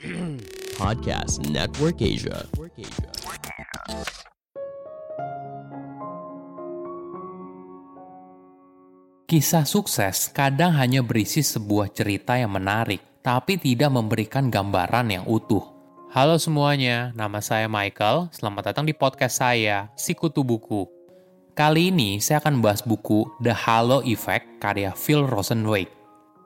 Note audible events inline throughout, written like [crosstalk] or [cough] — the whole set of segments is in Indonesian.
[clears throat] Podcast Network Asia. Kisah sukses kadang hanya berisi sebuah cerita yang menarik, tapi tidak memberikan gambaran yang utuh. Halo semuanya, nama saya Michael. Selamat datang di podcast saya, Sikutu Buku. Kali ini saya akan membahas buku The Halo Effect karya Phil Rosenweg.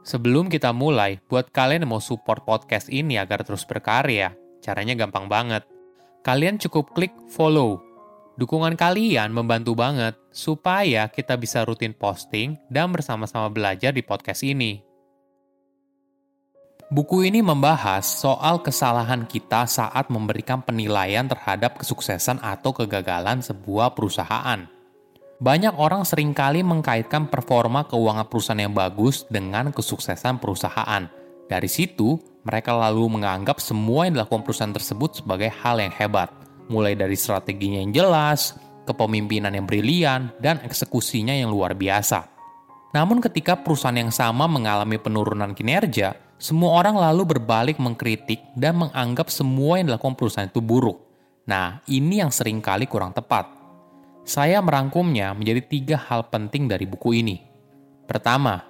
Sebelum kita mulai, buat kalian yang mau support podcast ini agar terus berkarya, caranya gampang banget. Kalian cukup klik follow Dukungan kalian membantu banget supaya kita bisa rutin posting dan bersama-sama belajar di podcast ini. Buku ini membahas soal kesalahan kita saat memberikan penilaian terhadap kesuksesan atau kegagalan sebuah perusahaan. Banyak orang sering kali mengkaitkan performa keuangan perusahaan yang bagus dengan kesuksesan perusahaan. Dari situ, mereka lalu menganggap semua yang dilakukan perusahaan tersebut sebagai hal yang hebat – mulai dari strateginya yang jelas, kepemimpinan yang brilian, dan eksekusinya yang luar biasa. Namun ketika perusahaan yang sama mengalami penurunan kinerja, semua orang lalu berbalik mengkritik dan menganggap semua yang dilakukan perusahaan itu buruk. Nah, ini yang sering kali kurang tepat. Saya merangkumnya menjadi tiga hal penting dari buku ini. Pertama,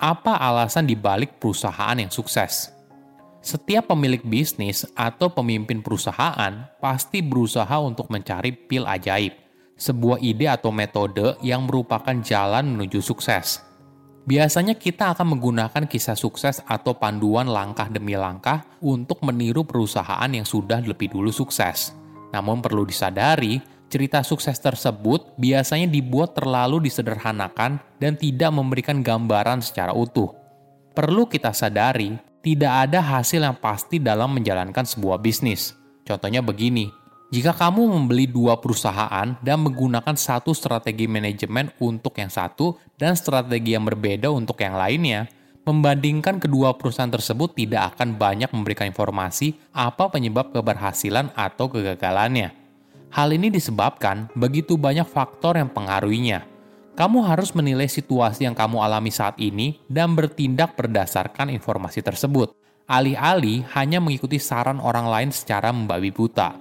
apa alasan dibalik perusahaan yang sukses? Setiap pemilik bisnis atau pemimpin perusahaan pasti berusaha untuk mencari pil ajaib, sebuah ide atau metode yang merupakan jalan menuju sukses. Biasanya kita akan menggunakan kisah sukses atau panduan langkah demi langkah untuk meniru perusahaan yang sudah lebih dulu sukses. Namun perlu disadari, cerita sukses tersebut biasanya dibuat terlalu disederhanakan dan tidak memberikan gambaran secara utuh. Perlu kita sadari, tidak ada hasil yang pasti dalam menjalankan sebuah bisnis. Contohnya begini, jika kamu membeli dua perusahaan dan menggunakan satu strategi manajemen untuk yang satu dan strategi yang berbeda untuk yang lainnya, membandingkan kedua perusahaan tersebut tidak akan banyak memberikan informasi apa penyebab keberhasilan atau kegagalannya. Hal ini disebabkan begitu banyak faktor yang pengaruhinya, kamu harus menilai situasi yang kamu alami saat ini dan bertindak berdasarkan informasi tersebut, alih-alih hanya mengikuti saran orang lain secara membabi buta.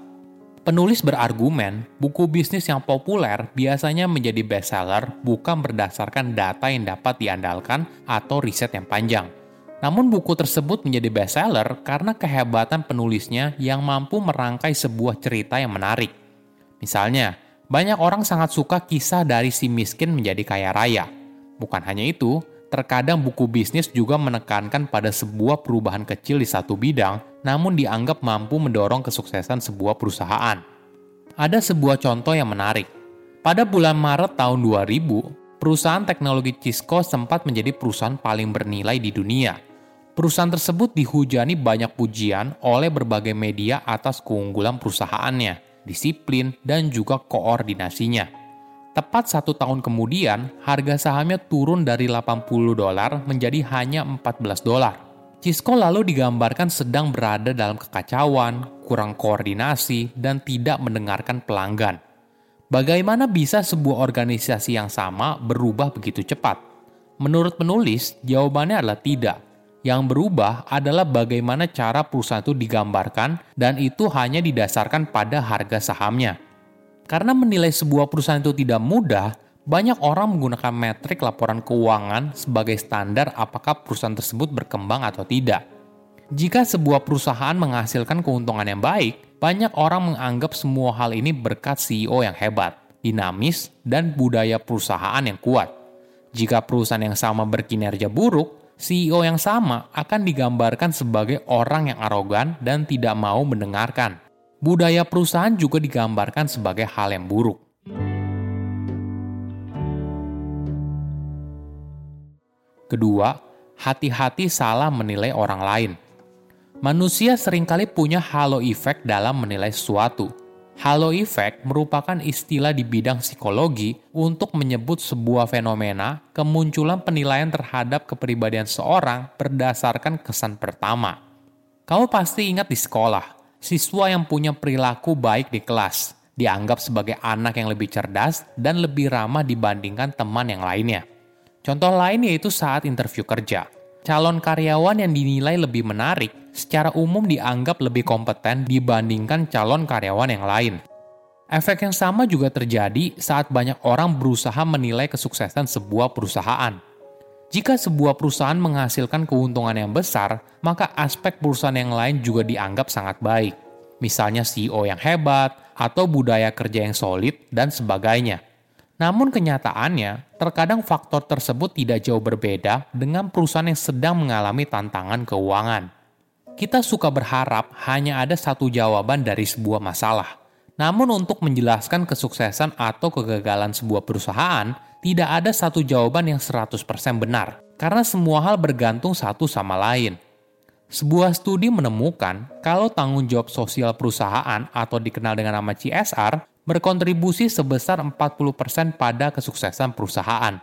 Penulis berargumen, buku bisnis yang populer biasanya menjadi bestseller bukan berdasarkan data yang dapat diandalkan atau riset yang panjang. Namun buku tersebut menjadi bestseller karena kehebatan penulisnya yang mampu merangkai sebuah cerita yang menarik. Misalnya, banyak orang sangat suka kisah dari si miskin menjadi kaya raya. Bukan hanya itu, terkadang buku bisnis juga menekankan pada sebuah perubahan kecil di satu bidang, namun dianggap mampu mendorong kesuksesan sebuah perusahaan. Ada sebuah contoh yang menarik. Pada bulan Maret tahun 2000, perusahaan teknologi Cisco sempat menjadi perusahaan paling bernilai di dunia. Perusahaan tersebut dihujani banyak pujian oleh berbagai media atas keunggulan perusahaannya disiplin, dan juga koordinasinya. Tepat satu tahun kemudian, harga sahamnya turun dari 80 dolar menjadi hanya 14 dolar. Cisco lalu digambarkan sedang berada dalam kekacauan, kurang koordinasi, dan tidak mendengarkan pelanggan. Bagaimana bisa sebuah organisasi yang sama berubah begitu cepat? Menurut penulis, jawabannya adalah tidak. Yang berubah adalah bagaimana cara perusahaan itu digambarkan dan itu hanya didasarkan pada harga sahamnya. Karena menilai sebuah perusahaan itu tidak mudah, banyak orang menggunakan metrik laporan keuangan sebagai standar apakah perusahaan tersebut berkembang atau tidak. Jika sebuah perusahaan menghasilkan keuntungan yang baik, banyak orang menganggap semua hal ini berkat CEO yang hebat, dinamis, dan budaya perusahaan yang kuat. Jika perusahaan yang sama berkinerja buruk, CEO yang sama akan digambarkan sebagai orang yang arogan dan tidak mau mendengarkan. Budaya perusahaan juga digambarkan sebagai hal yang buruk. Kedua, hati-hati salah menilai orang lain. Manusia sering kali punya halo effect dalam menilai sesuatu Halo effect merupakan istilah di bidang psikologi untuk menyebut sebuah fenomena kemunculan penilaian terhadap kepribadian seorang berdasarkan kesan pertama. Kamu pasti ingat di sekolah, siswa yang punya perilaku baik di kelas dianggap sebagai anak yang lebih cerdas dan lebih ramah dibandingkan teman yang lainnya. Contoh lain yaitu saat interview kerja. Calon karyawan yang dinilai lebih menarik secara umum dianggap lebih kompeten dibandingkan calon karyawan yang lain. Efek yang sama juga terjadi saat banyak orang berusaha menilai kesuksesan sebuah perusahaan. Jika sebuah perusahaan menghasilkan keuntungan yang besar, maka aspek perusahaan yang lain juga dianggap sangat baik. Misalnya CEO yang hebat, atau budaya kerja yang solid, dan sebagainya. Namun kenyataannya, terkadang faktor tersebut tidak jauh berbeda dengan perusahaan yang sedang mengalami tantangan keuangan. Kita suka berharap hanya ada satu jawaban dari sebuah masalah. Namun untuk menjelaskan kesuksesan atau kegagalan sebuah perusahaan, tidak ada satu jawaban yang 100% benar, karena semua hal bergantung satu sama lain. Sebuah studi menemukan kalau tanggung jawab sosial perusahaan atau dikenal dengan nama CSR berkontribusi sebesar 40% pada kesuksesan perusahaan.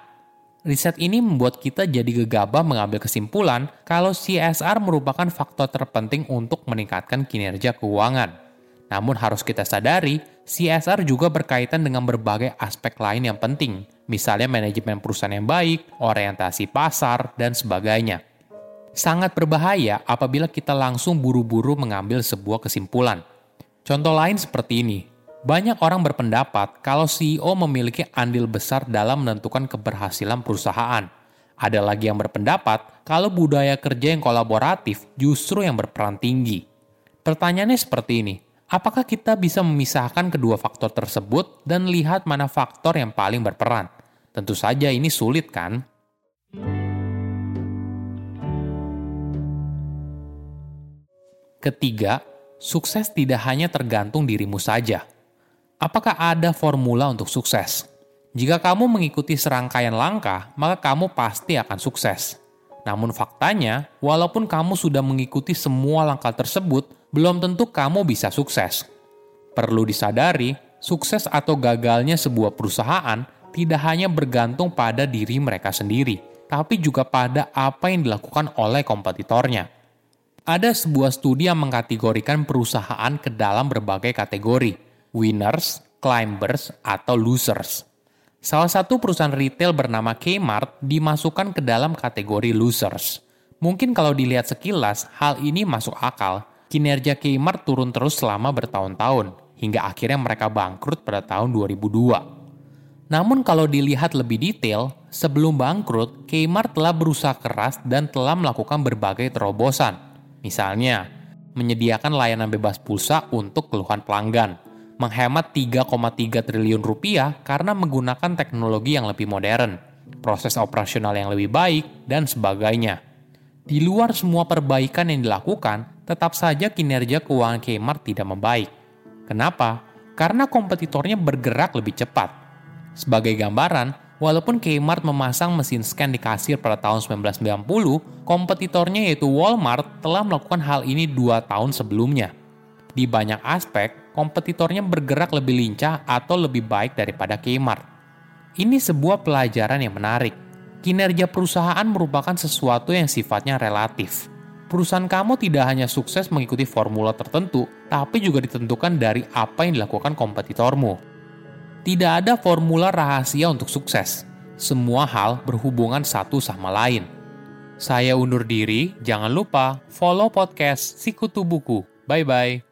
Riset ini membuat kita jadi gegabah mengambil kesimpulan kalau CSR merupakan faktor terpenting untuk meningkatkan kinerja keuangan. Namun harus kita sadari, CSR juga berkaitan dengan berbagai aspek lain yang penting, misalnya manajemen perusahaan yang baik, orientasi pasar, dan sebagainya. Sangat berbahaya apabila kita langsung buru-buru mengambil sebuah kesimpulan. Contoh lain seperti ini, banyak orang berpendapat kalau CEO memiliki andil besar dalam menentukan keberhasilan perusahaan. Ada lagi yang berpendapat kalau budaya kerja yang kolaboratif justru yang berperan tinggi. Pertanyaannya seperti ini, apakah kita bisa memisahkan kedua faktor tersebut dan lihat mana faktor yang paling berperan? Tentu saja ini sulit kan? Ketiga, sukses tidak hanya tergantung dirimu saja – Apakah ada formula untuk sukses? Jika kamu mengikuti serangkaian langkah, maka kamu pasti akan sukses. Namun faktanya, walaupun kamu sudah mengikuti semua langkah tersebut, belum tentu kamu bisa sukses. Perlu disadari, sukses atau gagalnya sebuah perusahaan tidak hanya bergantung pada diri mereka sendiri, tapi juga pada apa yang dilakukan oleh kompetitornya. Ada sebuah studi yang mengkategorikan perusahaan ke dalam berbagai kategori, winners, climbers, atau losers. Salah satu perusahaan retail bernama Kmart dimasukkan ke dalam kategori losers. Mungkin kalau dilihat sekilas, hal ini masuk akal. Kinerja Kmart turun terus selama bertahun-tahun, hingga akhirnya mereka bangkrut pada tahun 2002. Namun kalau dilihat lebih detail, sebelum bangkrut, Kmart telah berusaha keras dan telah melakukan berbagai terobosan. Misalnya, menyediakan layanan bebas pulsa untuk keluhan pelanggan, menghemat 3,3 triliun rupiah karena menggunakan teknologi yang lebih modern, proses operasional yang lebih baik, dan sebagainya. Di luar semua perbaikan yang dilakukan, tetap saja kinerja keuangan Kmart tidak membaik. Kenapa? Karena kompetitornya bergerak lebih cepat. Sebagai gambaran, walaupun Kmart memasang mesin scan di kasir pada tahun 1990, kompetitornya yaitu Walmart telah melakukan hal ini dua tahun sebelumnya. Di banyak aspek, kompetitornya bergerak lebih lincah atau lebih baik daripada Kmart. Ini sebuah pelajaran yang menarik. Kinerja perusahaan merupakan sesuatu yang sifatnya relatif. Perusahaan kamu tidak hanya sukses mengikuti formula tertentu, tapi juga ditentukan dari apa yang dilakukan kompetitormu. Tidak ada formula rahasia untuk sukses. Semua hal berhubungan satu sama lain. Saya undur diri, jangan lupa follow podcast Sikutu Buku. Bye-bye.